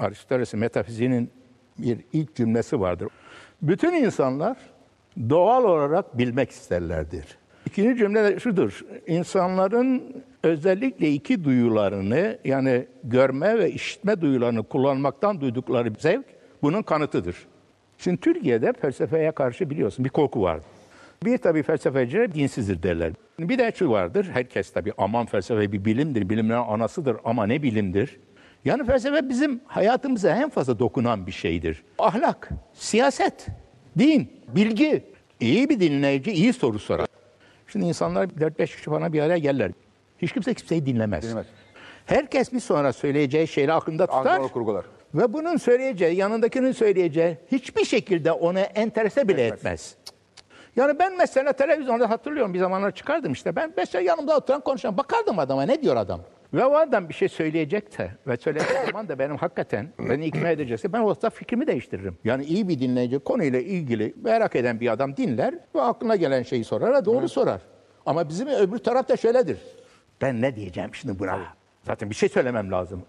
Aristoteles'in metafiziğinin bir ilk cümlesi vardır. Bütün insanlar doğal olarak bilmek isterlerdir. İkinci cümle de şudur. İnsanların özellikle iki duyularını yani görme ve işitme duyularını kullanmaktan duydukları zevk bunun kanıtıdır. Şimdi Türkiye'de felsefeye karşı biliyorsun bir korku var. Bir tabii felsefeciler dinsizdir derler. Bir de şu vardır. Herkes tabii aman felsefe bir bilimdir, bilimlerin anasıdır ama ne bilimdir? Yani felsefe bizim hayatımıza en fazla dokunan bir şeydir. Ahlak, siyaset, din, bilgi. İyi bir dinleyici iyi soru sorar. Şimdi insanlar 4-5 kişi falan bir araya gelirler. Hiç kimse kimseyi dinlemez. Dinlemez. Herkes bir sonra söyleyeceği şeyleri aklında tutar. Kurgular. Ve bunun söyleyeceği, yanındakinin söyleyeceği hiçbir şekilde onu enterese bile etmez. Yani ben mesela televizyonda hatırlıyorum bir zamanlar çıkardım işte. Ben mesela yanımda oturan konuşan bakardım adama ne diyor adam. Ve o adam bir şey söyleyecekse ve söylediği zaman da benim hakikaten beni ikna edecekse ben o zaman fikrimi değiştiririm. Yani iyi bir dinleyici konuyla ilgili merak eden bir adam dinler ve aklına gelen şeyi sorar doğru sorar. Ama bizim öbür taraf da şöyledir. Ben ne diyeceğim şimdi buna? Zaten bir şey söylemem lazım.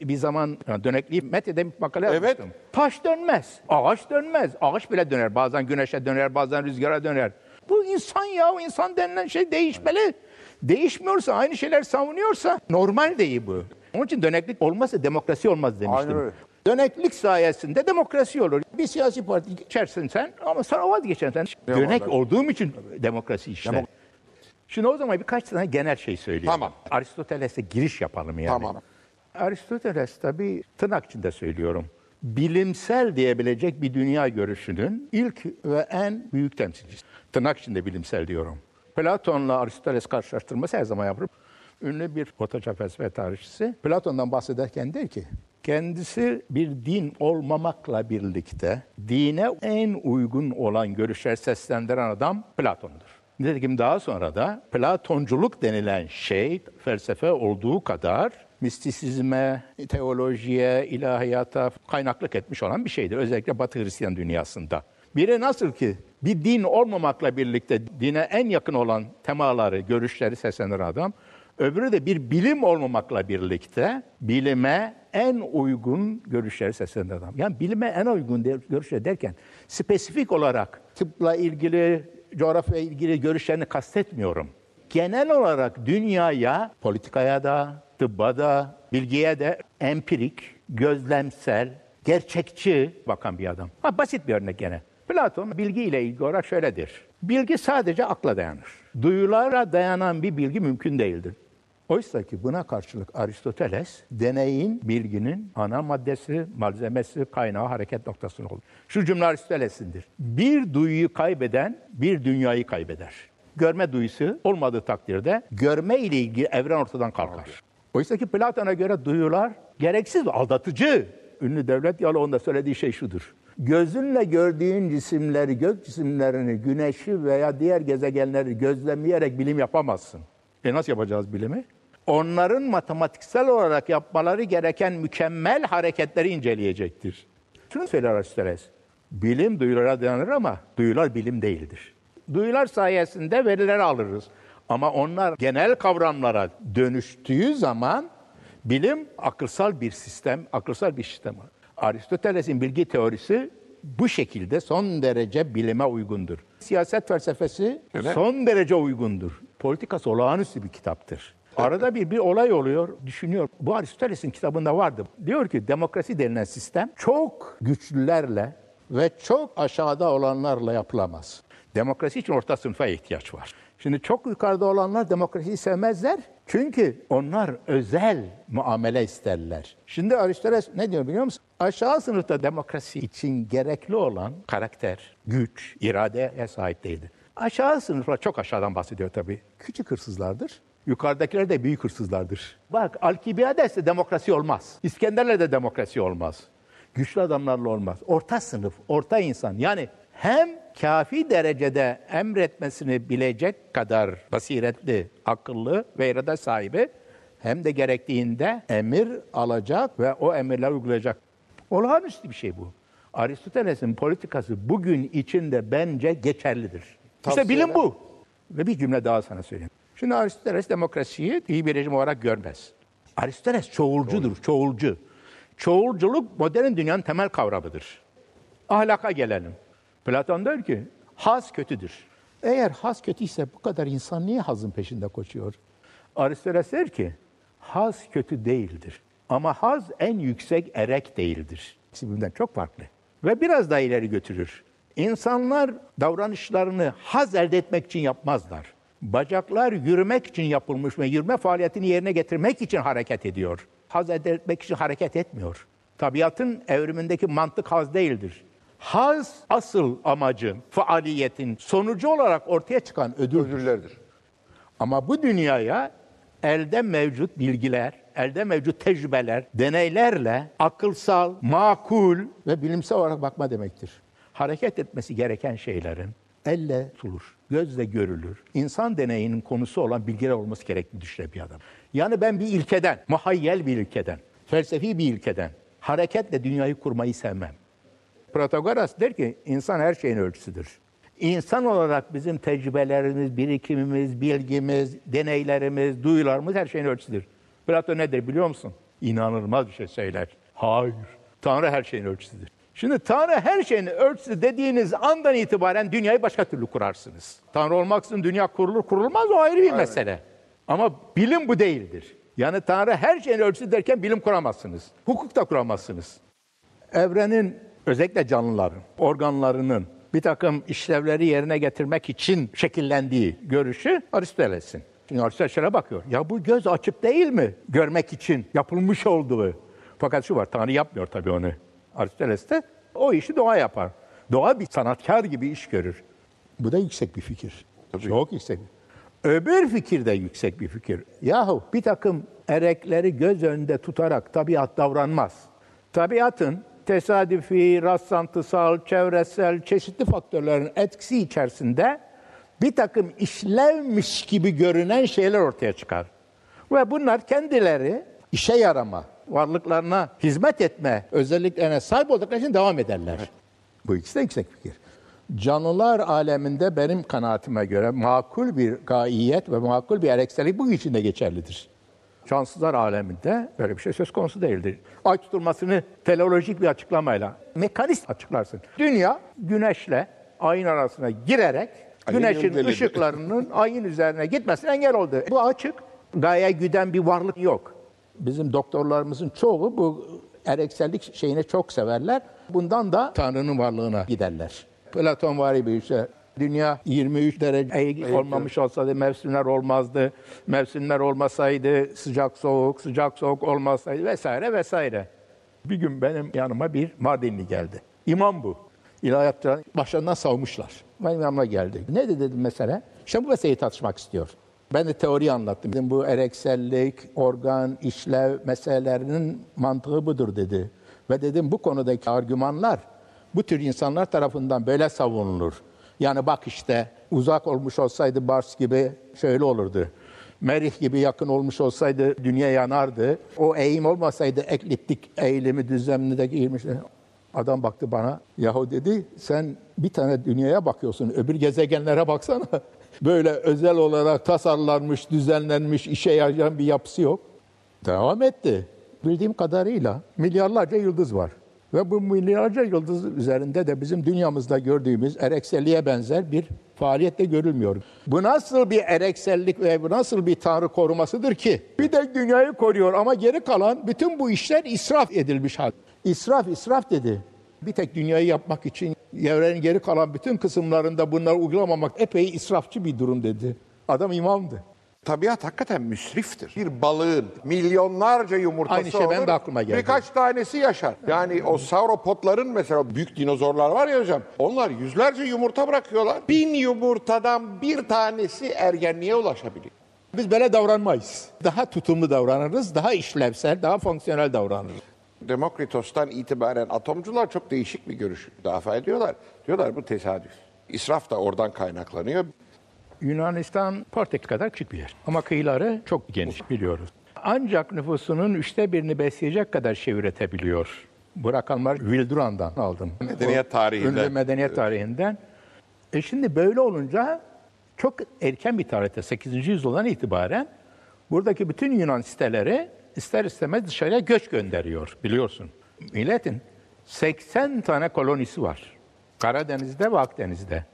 Bir zaman yani dönekliği Mete'de bir makale Evet. yazmıştım. Taş dönmez, ağaç dönmez. Ağaç bile döner. Bazen güneşe döner, bazen rüzgara döner. Bu insan ya, o insan denilen şey değişmeli. Değişmiyorsa, aynı şeyler savunuyorsa normal değil bu. Onun için döneklik olmazsa demokrasi olmaz demiştim. Aynen öyle. Döneklik sayesinde demokrasi olur. Bir siyasi parti geçersin sen ama sonra vazgeçersin. Dönek tabii. olduğum için demokrasi işler. Demok- Şimdi o zaman birkaç tane genel şey söyleyeyim. Tamam. Aristoteles'e giriş yapalım yani. Tamam. Aristoteles tabii tırnak içinde söylüyorum. Bilimsel diyebilecek bir dünya görüşünün ilk ve en büyük temsilcisi. Tırnak içinde bilimsel diyorum. Platon'la Aristoteles karşılaştırması her zaman yapılır. Ünlü bir ortaçağ felsefe tarihçisi Platon'dan bahsederken der ki kendisi bir din olmamakla birlikte dine en uygun olan görüşler seslendiren adam Platon'dur. Nitekim daha sonra da Platonculuk denilen şey felsefe olduğu kadar mistisizme, teolojiye, ilahiyata kaynaklık etmiş olan bir şeydir. Özellikle Batı Hristiyan dünyasında. Biri nasıl ki bir din olmamakla birlikte dine en yakın olan temaları, görüşleri seslendiren adam, öbürü de bir bilim olmamakla birlikte bilime en uygun görüşleri seslendiren adam. Yani bilime en uygun de- görüşler derken spesifik olarak tıpla ilgili, coğrafya ilgili görüşlerini kastetmiyorum. Genel olarak dünyaya, politikaya da, tıbba da, bilgiye de empirik, gözlemsel, gerçekçi bakan bir adam. Ha, basit bir örnek gene. Platon bilgiyle ilgili olarak şöyledir. Bilgi sadece akla dayanır. Duyulara dayanan bir bilgi mümkün değildir. Oysa ki buna karşılık Aristoteles deneyin, bilginin ana maddesi, malzemesi, kaynağı, hareket noktasını olur. Şu cümle Aristoteles'indir. Bir duyuyu kaybeden bir dünyayı kaybeder. Görme duyusu olmadığı takdirde görme ile ilgili evren ortadan kalkar. Oysa ki Platon'a göre duyular gereksiz, aldatıcı. Ünlü devlet diyaloğunda söylediği şey şudur. Gözünle gördüğün cisimleri, gök cisimlerini, güneşi veya diğer gezegenleri gözlemleyerek bilim yapamazsın. E nasıl yapacağız bilimi? Onların matematiksel olarak yapmaları gereken mükemmel hareketleri inceleyecektir. Şunu söyler Aristoteles. Bilim duyulara dayanır ama duyular bilim değildir. Duyular sayesinde verileri alırız. Ama onlar genel kavramlara dönüştüğü zaman bilim akılsal bir sistem, akılsal bir sistem. Aristoteles'in bilgi teorisi bu şekilde son derece bilime uygundur. Siyaset felsefesi Evet. son derece uygundur. Politikası olağanüstü bir kitaptır. Arada bir bir olay oluyor, düşünüyor. Bu Aristoteles'in kitabında vardı. Diyor ki demokrasi denilen sistem çok güçlülerle ve çok aşağıda olanlarla yapılamaz. Demokrasi için orta sınıfa ihtiyaç var. Şimdi çok yukarıda olanlar demokrasiyi sevmezler. Çünkü onlar özel muamele isterler. Şimdi Aristoteles ne diyor biliyor musun? Aşağı sınıfta demokrasi için gerekli olan karakter, güç, iradeye sahip değildir. Aşağı sınıflar çok aşağıdan bahsediyor tabii. Küçük hırsızlardır. Yukarıdakiler de büyük hırsızlardır. Bak Alkibiyades'te demokrasi olmaz. İskender'le de demokrasi olmaz. Güçlü adamlarla olmaz. Orta sınıf, orta insan. Yani hem kafi derecede emretmesini bilecek kadar basiretli, akıllı ve irade sahibi hem de gerektiğinde emir alacak ve o emirler uygulayacak. Olağanüstü bir şey bu. Aristoteles'in politikası bugün içinde bence geçerlidir. İşte bilim bu. Ve bir cümle daha sana söyleyeyim. Şimdi Aristoteles demokrasiyi iyi bir rejim olarak görmez. Aristoteles çoğulcudur, çoğulcu. Çoğulculuk modern dünyanın temel kavramıdır. Ahlaka gelelim. Platon der ki haz kötüdür. Eğer haz kötüyse bu kadar insan niye hazın peşinde koşuyor? Aristoteles der ki haz kötü değildir. Ama haz en yüksek erek değildir. İkisi birbirinden çok farklı. Ve biraz daha ileri götürür. İnsanlar davranışlarını haz elde etmek için yapmazlar. Bacaklar yürümek için yapılmış ve yürüme faaliyetini yerine getirmek için hareket ediyor. Haz elde etmek için hareket etmiyor. Tabiatın evrimindeki mantık haz değildir. Haz asıl amacın, faaliyetin sonucu olarak ortaya çıkan ödüldür. Ödüllerdir. Ama bu dünyaya elde mevcut bilgiler, elde mevcut tecrübeler, deneylerle akılsal, makul ve bilimsel olarak bakma demektir. Hareket etmesi gereken şeylerin elle tutulur, gözle görülür. İnsan deneyinin konusu olan bilgiler olması gerektiğini düşünen bir adam. Yani ben bir ilkeden, muhayyel bir ilkeden, felsefi bir ilkeden hareketle dünyayı kurmayı sevmem. Protagoras der ki insan her şeyin ölçüsüdür. İnsan olarak bizim tecrübelerimiz, birikimimiz, bilgimiz, deneylerimiz, duyularımız her şeyin ölçüsüdür. Platon nedir biliyor musun? İnanılmaz bir şey söyler. Hayır. Tanrı her şeyin ölçüsüdür. Şimdi Tanrı her şeyin ölçüsü dediğiniz andan itibaren dünyayı başka türlü kurarsınız. Tanrı olmaksızın dünya kurulur kurulmaz o ayrı bir mesele. Ama bilim bu değildir. Yani Tanrı her şeyin ölçüsü derken bilim kuramazsınız. Hukuk da kuramazsınız evrenin özellikle canlıların, organlarının bir takım işlevleri yerine getirmek için şekillendiği görüşü Aristoteles'in. Şimdi Aristoteles şöyle bakıyor. Ya bu göz açık değil mi? Görmek için yapılmış olduğu. Fakat şu var, Tanrı yapmıyor tabii onu. Aristoteles de o işi doğa yapar. Doğa bir sanatkar gibi iş görür. Bu da yüksek bir fikir. Çok yüksek. Öbür fikir de yüksek bir fikir. Yahu bir takım erekleri göz önünde tutarak tabiat davranmaz. Tabiatın tesadüfi, rastlantısal, çevresel, çeşitli faktörlerin etkisi içerisinde bir takım işlevmiş gibi görünen şeyler ortaya çıkar. Ve bunlar kendileri işe yarama, varlıklarına hizmet etme özelliklerine sahip oldukları için devam ederler. Bu ikisi de yüksek fikir. Canlılar aleminde benim kanaatime göre makul bir gaiyet ve makul bir ereksellik bu için de geçerlidir. Cansızlar aleminde böyle bir şey söz konusu değildir. Ay tutulmasını teleolojik bir açıklamayla, mekanist açıklarsın. Dünya güneşle ayın arasına girerek Ayın güneşin yöndeledi. ışıklarının ayın üzerine gitmesine engel oldu. Bu açık. Gaye güden bir varlık yok. Bizim doktorlarımızın çoğu bu ereksellik şeyini çok severler. Bundan da Tanrı'nın varlığına giderler. Platon var bir şey. Dünya 23 derece olmamış olsaydı mevsimler olmazdı. Mevsimler olmasaydı sıcak soğuk, sıcak soğuk olmasaydı vesaire vesaire. Bir gün benim yanıma bir Mardinli geldi. İmam bu. İlahiyatçıların başlarından savmuşlar. Benim yanıma geldi. Ne dedi dedim mesela? İşte bu meseleyi tartışmak istiyor. Ben de teori anlattım. Dedim bu ereksellik, organ, işlev meselelerinin mantığı budur dedi. Ve dedim bu konudaki argümanlar bu tür insanlar tarafından böyle savunulur. Yani bak işte uzak olmuş olsaydı Bars gibi şöyle olurdu. Merih gibi yakın olmuş olsaydı dünya yanardı. O eğim olmasaydı ekliptik eğilimi düzenine girmiş. Adam baktı bana. Yahu dedi sen bir tane dünyaya bakıyorsun. Öbür gezegenlere baksana. Böyle özel olarak tasarlanmış, düzenlenmiş, işe yarayan bir yapısı yok. Devam etti. Bildiğim kadarıyla milyarlarca yıldız var. Ve bu milyarlarca yıldız üzerinde de bizim dünyamızda gördüğümüz erekselliğe benzer bir faaliyet de görülmüyor. Bu nasıl bir ereksellik ve bu nasıl bir tanrı korumasıdır ki? Bir de dünyayı koruyor ama geri kalan bütün bu işler israf edilmiş hal. İsraf, israf dedi. Bir tek dünyayı yapmak için evrenin geri kalan bütün kısımlarında bunları uygulamamak epey israfçı bir durum dedi. Adam imamdı. Tabiat hakikaten müsriftir. Bir balığın milyonlarca yumurtası Aynı şey benim olur. de aklıma geldi. Birkaç tanesi yaşar. Yani o sauropodların mesela büyük dinozorlar var ya hocam. Onlar yüzlerce yumurta bırakıyorlar. Bin yumurtadan bir tanesi ergenliğe ulaşabiliyor. Biz böyle davranmayız. Daha tutumlu davranırız, daha işlevsel, daha fonksiyonel davranırız. Demokritos'tan itibaren atomcular çok değişik bir görüş müdafaa ediyorlar. Diyorlar bu tesadüf. İsraf da oradan kaynaklanıyor. Yunanistan Portekiz kadar küçük bir yer. Ama kıyıları çok geniş biliyoruz. Ancak nüfusunun üçte birini besleyecek kadar şey üretebiliyor. Bu rakamlar Will Durant'dan aldım. Medeniyet O tarihinden. Ünlü medeniyet tarihinden. E şimdi böyle olunca çok erken bir tarihte 8. yüzyıldan itibaren buradaki bütün Yunan siteleri ister istemez dışarıya göç gönderiyor biliyorsun. milletin 80 tane kolonisi var. Karadeniz'de ve Akdeniz'de.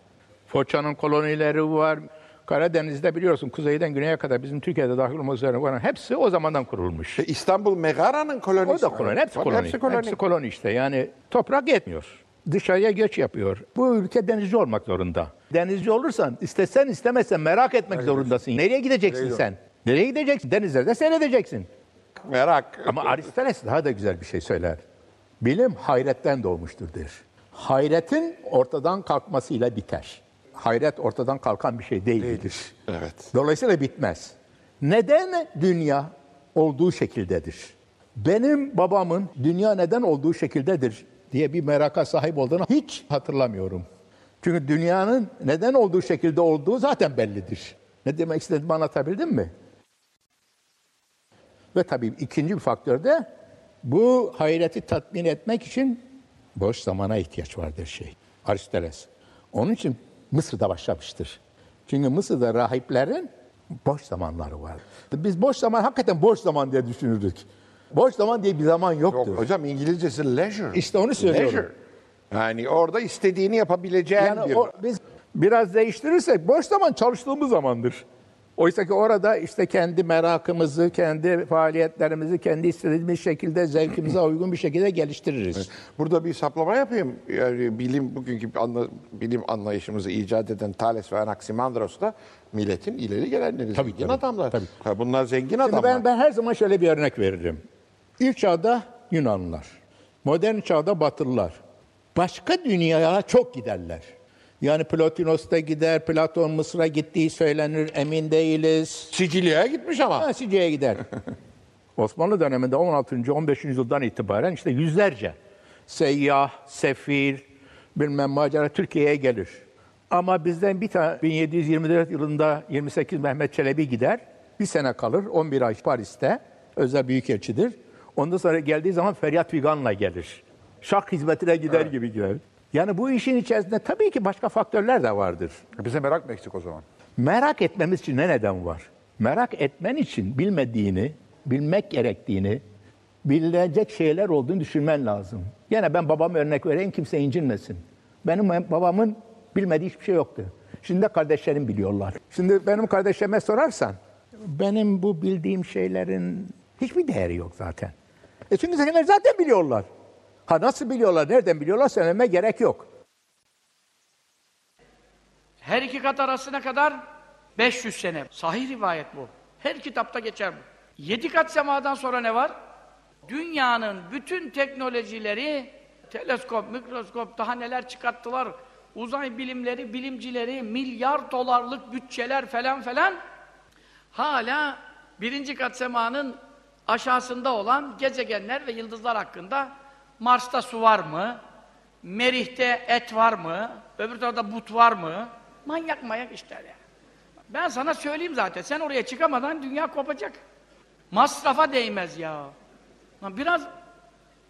Foça'nın kolonileri var. Karadeniz'de biliyorsun kuzeyden güneye kadar bizim Türkiye'de dahil olmak üzere var. Hepsi o zamandan kurulmuş. E, İstanbul Megara'nın kolonisi. O da koloni, hepsi koloni. Hepsi koloni. Hepsi koloni işte. Yani toprak yetmiyor. Dışarıya göç yapıyor. Bu ülke denizci olmak zorunda. Denizci olursan istesen istemezsen merak etmek zorundasın. Nereye gideceksin sen? Nereye gideceksin? Denizlerde seyredeceksin. Merak. Ama Aristoteles daha da güzel bir şey söyler. Bilim hayretten doğmuştur der. Hayretin ortadan kalkmasıyla biter. Hayret ortadan kalkan bir şey değildir. Evet. Dolayısıyla bitmez. Neden dünya olduğu şekildedir? Benim babamın dünya neden olduğu şekildedir diye bir meraka sahip olduğunu hiç hatırlamıyorum. Çünkü dünyanın neden olduğu şekilde olduğu zaten bellidir. Ne demek istediğimi anlatabildim mi? Ve tabii ikinci bir faktör de bu hayreti tatmin etmek için boş zamana ihtiyaç vardır şey. Aristoteles. Onun için Mısır'da başlamıştır. Çünkü Mısır'da rahiplerin boş zamanları var. Biz boş zaman hakikaten boş zaman diye düşünürdük. Boş zaman diye bir zaman yoktur. Yok hocam İngilizcesi leisure. İşte onu söylüyorum. Leisure. Yani orada istediğini yapabileceğin Yani bir... o, biz biraz değiştirirsek boş zaman çalıştığımız zamandır. Oysa ki orada işte kendi merakımızı, kendi faaliyetlerimizi kendi istediğimiz şekilde zevkimize uygun bir şekilde geliştiririz. Burada bir saplama yapayım. Yani bilim bugünkü anla- bilim anlayışımızı icat eden Thales ve Anaximandros da milletin ileri gelenleri. Tabii, zengin tabii, adamlar. tabii. Ha, bunlar zengin Şimdi adamlar. ben, ben her zaman şöyle bir örnek veririm. İlk çağda Yunanlılar, modern çağda Batılılar. Başka dünyaya çok giderler. Yani Plotinos da gider, Platon Mısır'a gittiği söylenir, emin değiliz. Sicilya'ya gitmiş ama. Ha, Sicilya'ya gider. Osmanlı döneminde 16. 15. yüzyıldan itibaren işte yüzlerce seyyah, sefir, bilmem macera Türkiye'ye gelir. Ama bizden bir tane 1724 yılında 28 Mehmet Çelebi gider. Bir sene kalır, 11 ay Paris'te. Özel büyükelçidir. Ondan sonra geldiği zaman feryat figanla gelir. Şark hizmetine gider gibi gider. Yani bu işin içerisinde tabii ki başka faktörler de vardır. Bize merak mı eksik o zaman? Merak etmemiz için ne neden var? Merak etmen için bilmediğini, bilmek gerektiğini, bilinecek şeyler olduğunu düşünmen lazım. Yine ben babama örnek vereyim kimse incinmesin. Benim babamın bilmediği hiçbir şey yoktu. Şimdi de kardeşlerim biliyorlar. Şimdi benim kardeşlerime sorarsan benim bu bildiğim şeylerin hiçbir değeri yok zaten. E çünkü seninler zaten biliyorlar. Ha nasıl biliyorlar, nereden biliyorlar söylememe gerek yok. Her iki kat arasına kadar 500 sene. Sahih rivayet bu. Her kitapta geçer bu. Yedi kat semadan sonra ne var? Dünyanın bütün teknolojileri, teleskop, mikroskop, daha neler çıkarttılar. Uzay bilimleri, bilimcileri, milyar dolarlık bütçeler falan falan. Hala birinci kat semanın aşağısında olan gezegenler ve yıldızlar hakkında Mars'ta su var mı? Merih'te et var mı? Öbür tarafta but var mı? Manyak manyak işler ya. Ben sana söyleyeyim zaten. Sen oraya çıkamadan dünya kopacak. Masrafa değmez ya. Biraz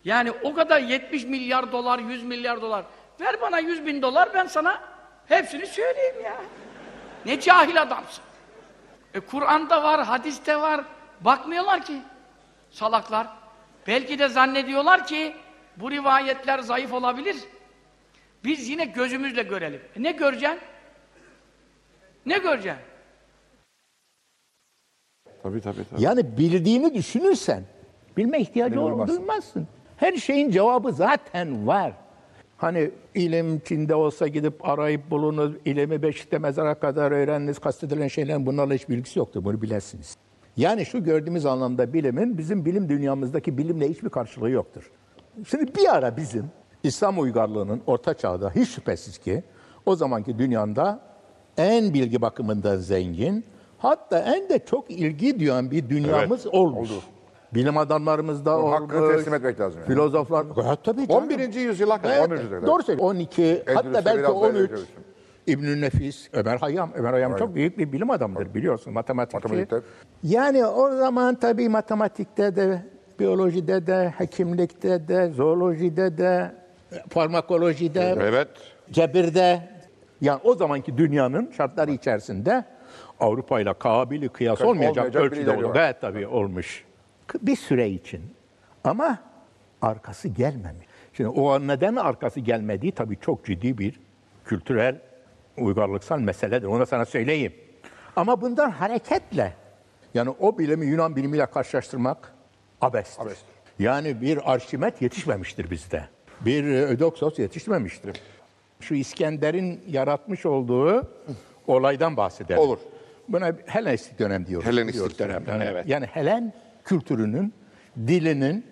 yani o kadar 70 milyar dolar, 100 milyar dolar. Ver bana 100 bin dolar ben sana hepsini söyleyeyim ya. Ne cahil adamsın. E Kur'an'da var, hadiste var. Bakmıyorlar ki. Salaklar. Belki de zannediyorlar ki bu rivayetler zayıf olabilir. Biz yine gözümüzle görelim. E ne göreceksin? Ne göreceksin? Tabii tabii tabii. Yani bildiğini düşünürsen bilme ihtiyacı ol- duymazsın. Her şeyin cevabı zaten var. Hani ilim Çin'de olsa gidip arayıp bulunuz, ilimi Beşik'te mezara kadar öğreniniz, kastedilen şeylerin bunlarla hiç bilgisi yoktur. Bunu bilesiniz. Yani şu gördüğümüz anlamda bilimin bizim bilim dünyamızdaki bilimle hiçbir karşılığı yoktur. Şimdi bir ara bizim İslam uygarlığının orta çağda hiç şüphesiz ki o zamanki dünyanda en bilgi bakımından zengin hatta en de çok ilgi duyan bir dünyamız olmuş. Bilim adamlarımız da olmuş. hakkını teslim etmek lazım yani. Filozoflar. Evet, tabii canım. 11. yüzyıla kadar. Evet, 11. yüzyılda. Doğru söylüyor. 12 hatta Endülüs'te belki biraz daha 13. ileri çalıştım. İbnül Nefis, Ömer Hayyam. Ömer Hayyam çok büyük bir bilim adamıdır biliyorsun matematikçi. Matematikte. Yani o zaman tabii matematikte de, biyolojide de, hekimlikte de, zoolojide de, farmakolojide, Evet. cebirde. Yani o zamanki dünyanın şartları içerisinde Avrupa ile kabili kıyas olmayacak, olmayacak ölçüde oldu. Gayet tabii olmuş. Bir süre için. Ama arkası gelmemiş. Şimdi o neden arkası gelmediği tabii çok ciddi bir kültürel uygarlıksal meseledir. Onu sana söyleyeyim. Ama bundan hareketle yani o bilimi Yunan bilimiyle karşılaştırmak abestir. Abestir. Yani bir Arşimet yetişmemiştir bizde. Bir Ödoksos yetişmemiştir. Şu İskender'in yaratmış olduğu olaydan bahsedelim. Olur. Buna Helenistik dönem diyoruz. Helenistik dönem, Yani, evet. yani Helen kültürünün, dilinin,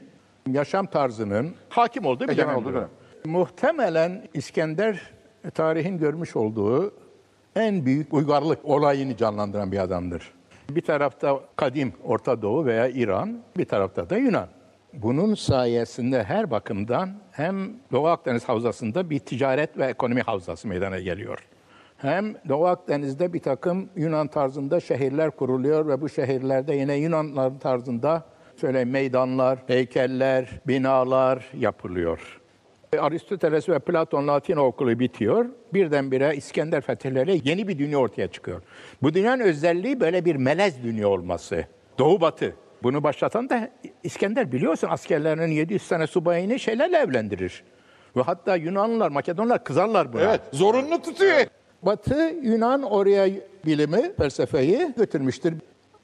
yaşam tarzının hakim olduğu bir dönem. olduğu dönem. Muhtemelen İskender tarihin görmüş olduğu en büyük uygarlık olayını canlandıran bir adamdır. Bir tarafta kadim Orta Doğu veya İran, bir tarafta da Yunan. Bunun sayesinde her bakımdan hem Doğu Akdeniz Havzası'nda bir ticaret ve ekonomi havzası meydana geliyor. Hem Doğu Akdeniz'de bir takım Yunan tarzında şehirler kuruluyor ve bu şehirlerde yine Yunanlar tarzında şöyle meydanlar, heykeller, binalar yapılıyor. Aristoteles ve Platon Latin okulu bitiyor. Birdenbire İskender fethihleriyle yeni bir dünya ortaya çıkıyor. Bu dünyanın özelliği böyle bir melez dünya olması. Doğu batı. Bunu başlatan da İskender biliyorsun askerlerinin 700 tane subayını şeylerle evlendirir. Ve hatta Yunanlılar, Makedonlar kızarlar buna. Evet, zorunlu tutuyor. Batı Yunan oraya bilimi, felsefeyi götürmüştür.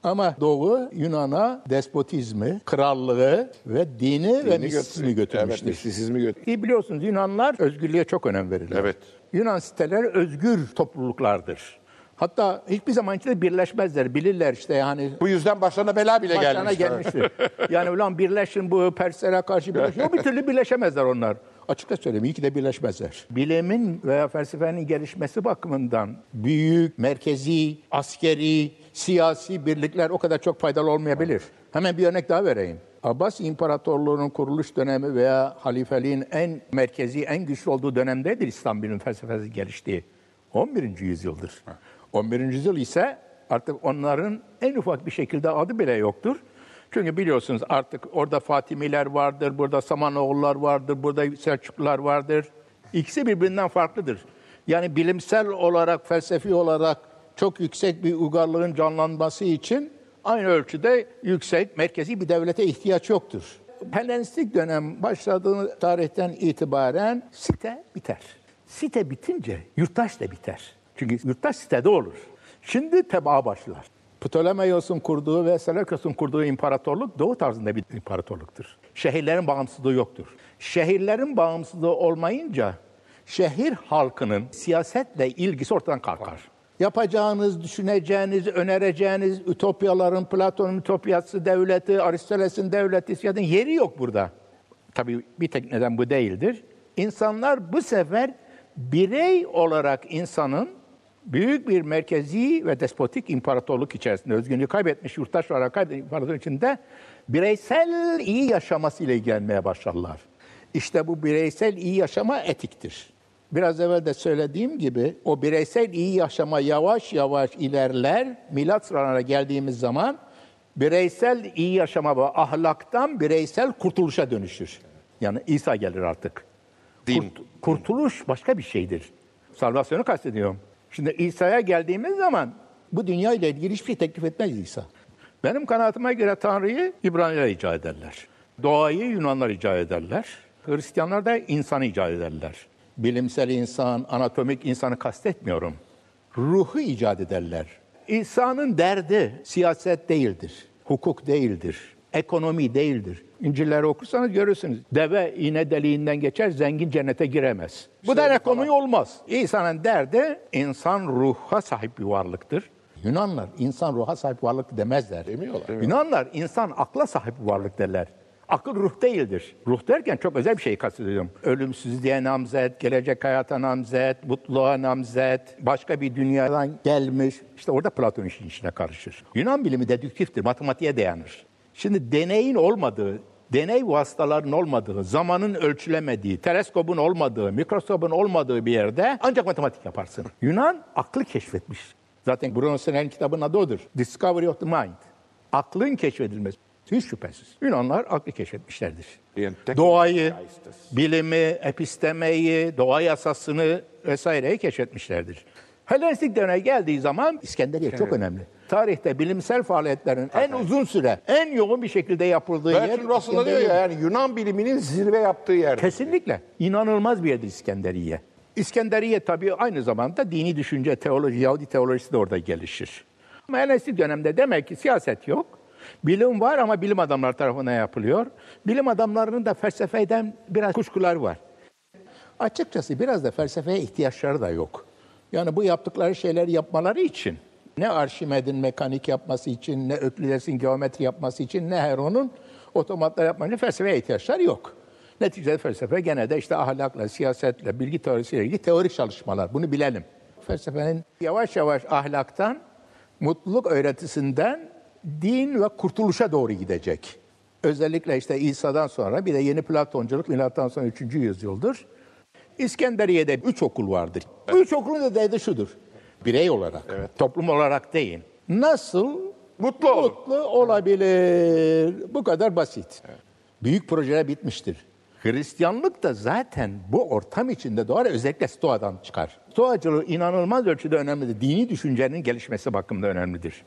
Ama Doğu Yunan'a despotizmi, krallığı ve dini, ve mistisizmi götürmüştür. Evet, mistisizmi götürmüş. İyi biliyorsunuz Yunanlar özgürlüğe çok önem verirler. Evet. Yunan siteleri özgür topluluklardır. Hatta hiçbir zaman içinde birleşmezler. Bilirler işte yani Bu yüzden başlarına bela bile başlarına gelmiş. gelmiştir. yani ulan birleşin bu Perslere karşı birleşin. O bir türlü birleşemezler onlar. Açıkça söyleyeyim iyi ki de birleşmezler. Bilimin veya felsefenin gelişmesi bakımından büyük, merkezi, askeri, siyasi birlikler o kadar çok faydalı olmayabilir. Hemen bir örnek daha vereyim. Abbas İmparatorluğu'nun kuruluş dönemi veya halifeliğin en merkezi, en güçlü olduğu dönemdedir İslam bilimi felsefesi geliştiği. 11. yüzyıldır. 11. yüzyıl ise artık onların en ufak bir şekilde adı bile yoktur. Çünkü biliyorsunuz artık orada Fatimiler vardır, burada Samanoğullar vardır, burada Selçuklular vardır. İkisi birbirinden farklıdır. Yani bilimsel olarak, felsefi olarak çok yüksek bir uygarlığın canlanması için aynı ölçüde yüksek, merkezi bir devlete ihtiyaç yoktur. Helenistik dönem başladığı tarihten itibaren site biter. Site bitince yurttaş da biter. Çünkü yurttaş sitede olur. Şimdi tebaa başlar. Ptolemaios'un kurduğu ve Seleukos'un kurduğu imparatorluk doğu tarzında bir imparatorluktur. Şehirlerin bağımsızlığı yoktur. Şehirlerin bağımsızlığı olmayınca şehir halkının siyasetle ilgisi ortadan kalkar. Yapacağınız, düşüneceğiniz, önereceğiniz ütopyaların, Platon'un ütopyası devleti, Aristoteles'in devleti, siyasetin yeri yok burada. Tabii bir tek neden bu değildir. İnsanlar bu sefer birey olarak insanın büyük bir merkezi ve despotik imparatorluk içerisinde özgünlüğü kaybetmiş yurttaş olarak kaybetmiş imparatorluk içinde bireysel iyi yaşamasıyla ilgilenmeye başlarlar. İşte bu bireysel iyi yaşama etiktir. Biraz evvel de söylediğim gibi o bireysel iyi yaşama yavaş yavaş ilerler. Milat sıralarına geldiğimiz zaman bireysel iyi yaşama ve ahlaktan bireysel kurtuluşa dönüşür. Yani İsa gelir artık. Kurt- kurtuluş başka bir şeydir. Salvasyonu kastediyorum. Şimdi İsa'ya geldiğimiz zaman bu dünya ile ilgili hiçbir şey teklif etmez İsa. Benim kanaatime göre Tanrı'yı İbraniler icat ederler. Doğayı Yunanlar icat ederler. Hristiyanlar da insanı icat ederler. Bilimsel insan, anatomik insanı kastetmiyorum. Ruhu icat ederler. İsa'nın derdi siyaset değildir, hukuk değildir, ekonomi değildir. İncilleri okursanız görürsünüz. Deve iğne deliğinden geçer, zengin cennete giremez. Bu da ekonomi olmaz. İsa'nın derdi insan ruha sahip bir varlıktır. Yunanlar insan ruha sahip varlık demezler. Demiyorlar. Yunanlar insan akla sahip varlık derler. Akıl ruh değildir. Ruh derken çok özel bir şey kastediyorum. Ölümsüzlüğe namzet, gelecek hayata namzet, mutluluğa namzet, başka bir dünyadan gelmiş. İşte orada Platon işin içine karışır. Yunan bilimi dedüktiftir, matematiğe dayanır. Şimdi deneyin olmadığı, deney vasıtaların olmadığı, zamanın ölçülemediği, teleskobun olmadığı, mikroskobun olmadığı bir yerde ancak matematik yaparsın. Yunan aklı keşfetmiş. Zaten Bruno Senel'in kitabının adı odur. Discovery of the Mind. Aklın keşfedilmesi. Hiç şüphesiz. Yunanlar aklı keşfetmişlerdir. Doğayı, bilimi, epistemeyi, doğa yasasını vesaireyi keşfetmişlerdir. Helenistik döneme geldiği zaman İskenderiye çok önemli. Tarihte bilimsel faaliyetlerin en uzun süre, en yoğun bir şekilde yapıldığı yer Bertrand Russell da diyor ya yani Yunan biliminin zirve yaptığı yer. Kesinlikle. İnanılmaz bir yerdir İskenderiye. İskenderiye tabii aynı zamanda dini düşünce, teoloji, Yahudi teolojisi de orada gelişir. Ama Helenistik dönemde demek ki siyaset yok. Bilim var ama bilim adamları tarafından yapılıyor. Bilim adamlarının da felsefeden biraz kuşkular var. Açıkçası biraz da felsefeye ihtiyaçları da yok. Yani bu yaptıkları şeyleri yapmaları için ne Arşimed'in mekanik yapması için, ne Öklides'in geometri yapması için, ne Heron'un otomatlar yapması için felsefeye ihtiyaçları yok. Neticede felsefe gene de işte ahlakla, siyasetle, bilgi teorisiyle ilgili teorik çalışmalar. Bunu bilelim. Felsefenin yavaş yavaş ahlaktan, mutluluk öğretisinden din ve kurtuluşa doğru gidecek. Özellikle işte İsa'dan sonra bir de yeni Platonculuk milattan sonra 3. yüzyıldır. İskenderiye'de üç okul vardır. Bu üç okulun da derdi şudur. Birey olarak, toplum olarak değil. Nasıl Mutlu mutlu olabilir? Bu kadar basit. Büyük projeler bitmiştir. Hristiyanlık da zaten bu ortam içinde doğar. Özellikle Stoa'dan çıkar. Stoacılığı inanılmaz ölçüde önemlidir. Dini düşüncenin gelişmesi bakımında önemlidir.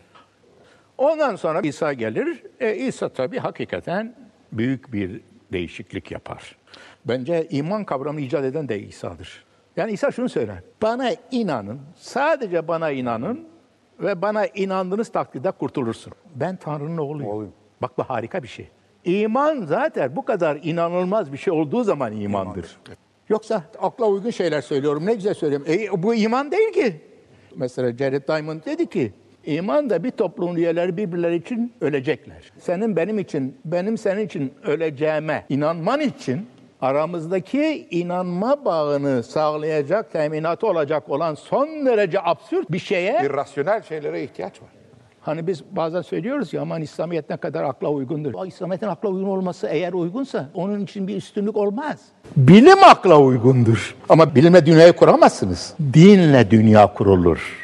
Ondan sonra İsa gelir. E, İsa tabii hakikaten büyük bir değişiklik yapar. Bence iman kavramını icat eden de İsa'dır. Yani İsa şunu söyler. Bana inanın, sadece bana inanın ve bana inandığınız takdirde kurtulursun. Ben Tanrı'nın oğluyum. Oğluyum. Bak bu harika bir şey. İman zaten bu kadar inanılmaz bir şey olduğu zaman imandır. Yoksa akla uygun şeyler söylüyorum. Ne güzel söylüyorum. E, bu iman değil ki. Mesela Jared Diamond dedi ki, iman da bir toplumun üyeleri birbirleri için ölecekler. Senin benim için, benim senin için öleceğime inanman için aramızdaki inanma bağını sağlayacak, teminatı olacak olan son derece absürt bir şeye İrrasyonel şeylere ihtiyaç var. Hani biz bazen söylüyoruz ya aman İslamiyet ne kadar akla uygundur. O İslamiyet'in akla uygun olması eğer uygunsa onun için bir üstünlük olmaz. Bilim akla uygundur. Ama bilimle dünyayı kuramazsınız. Dinle dünya kurulur.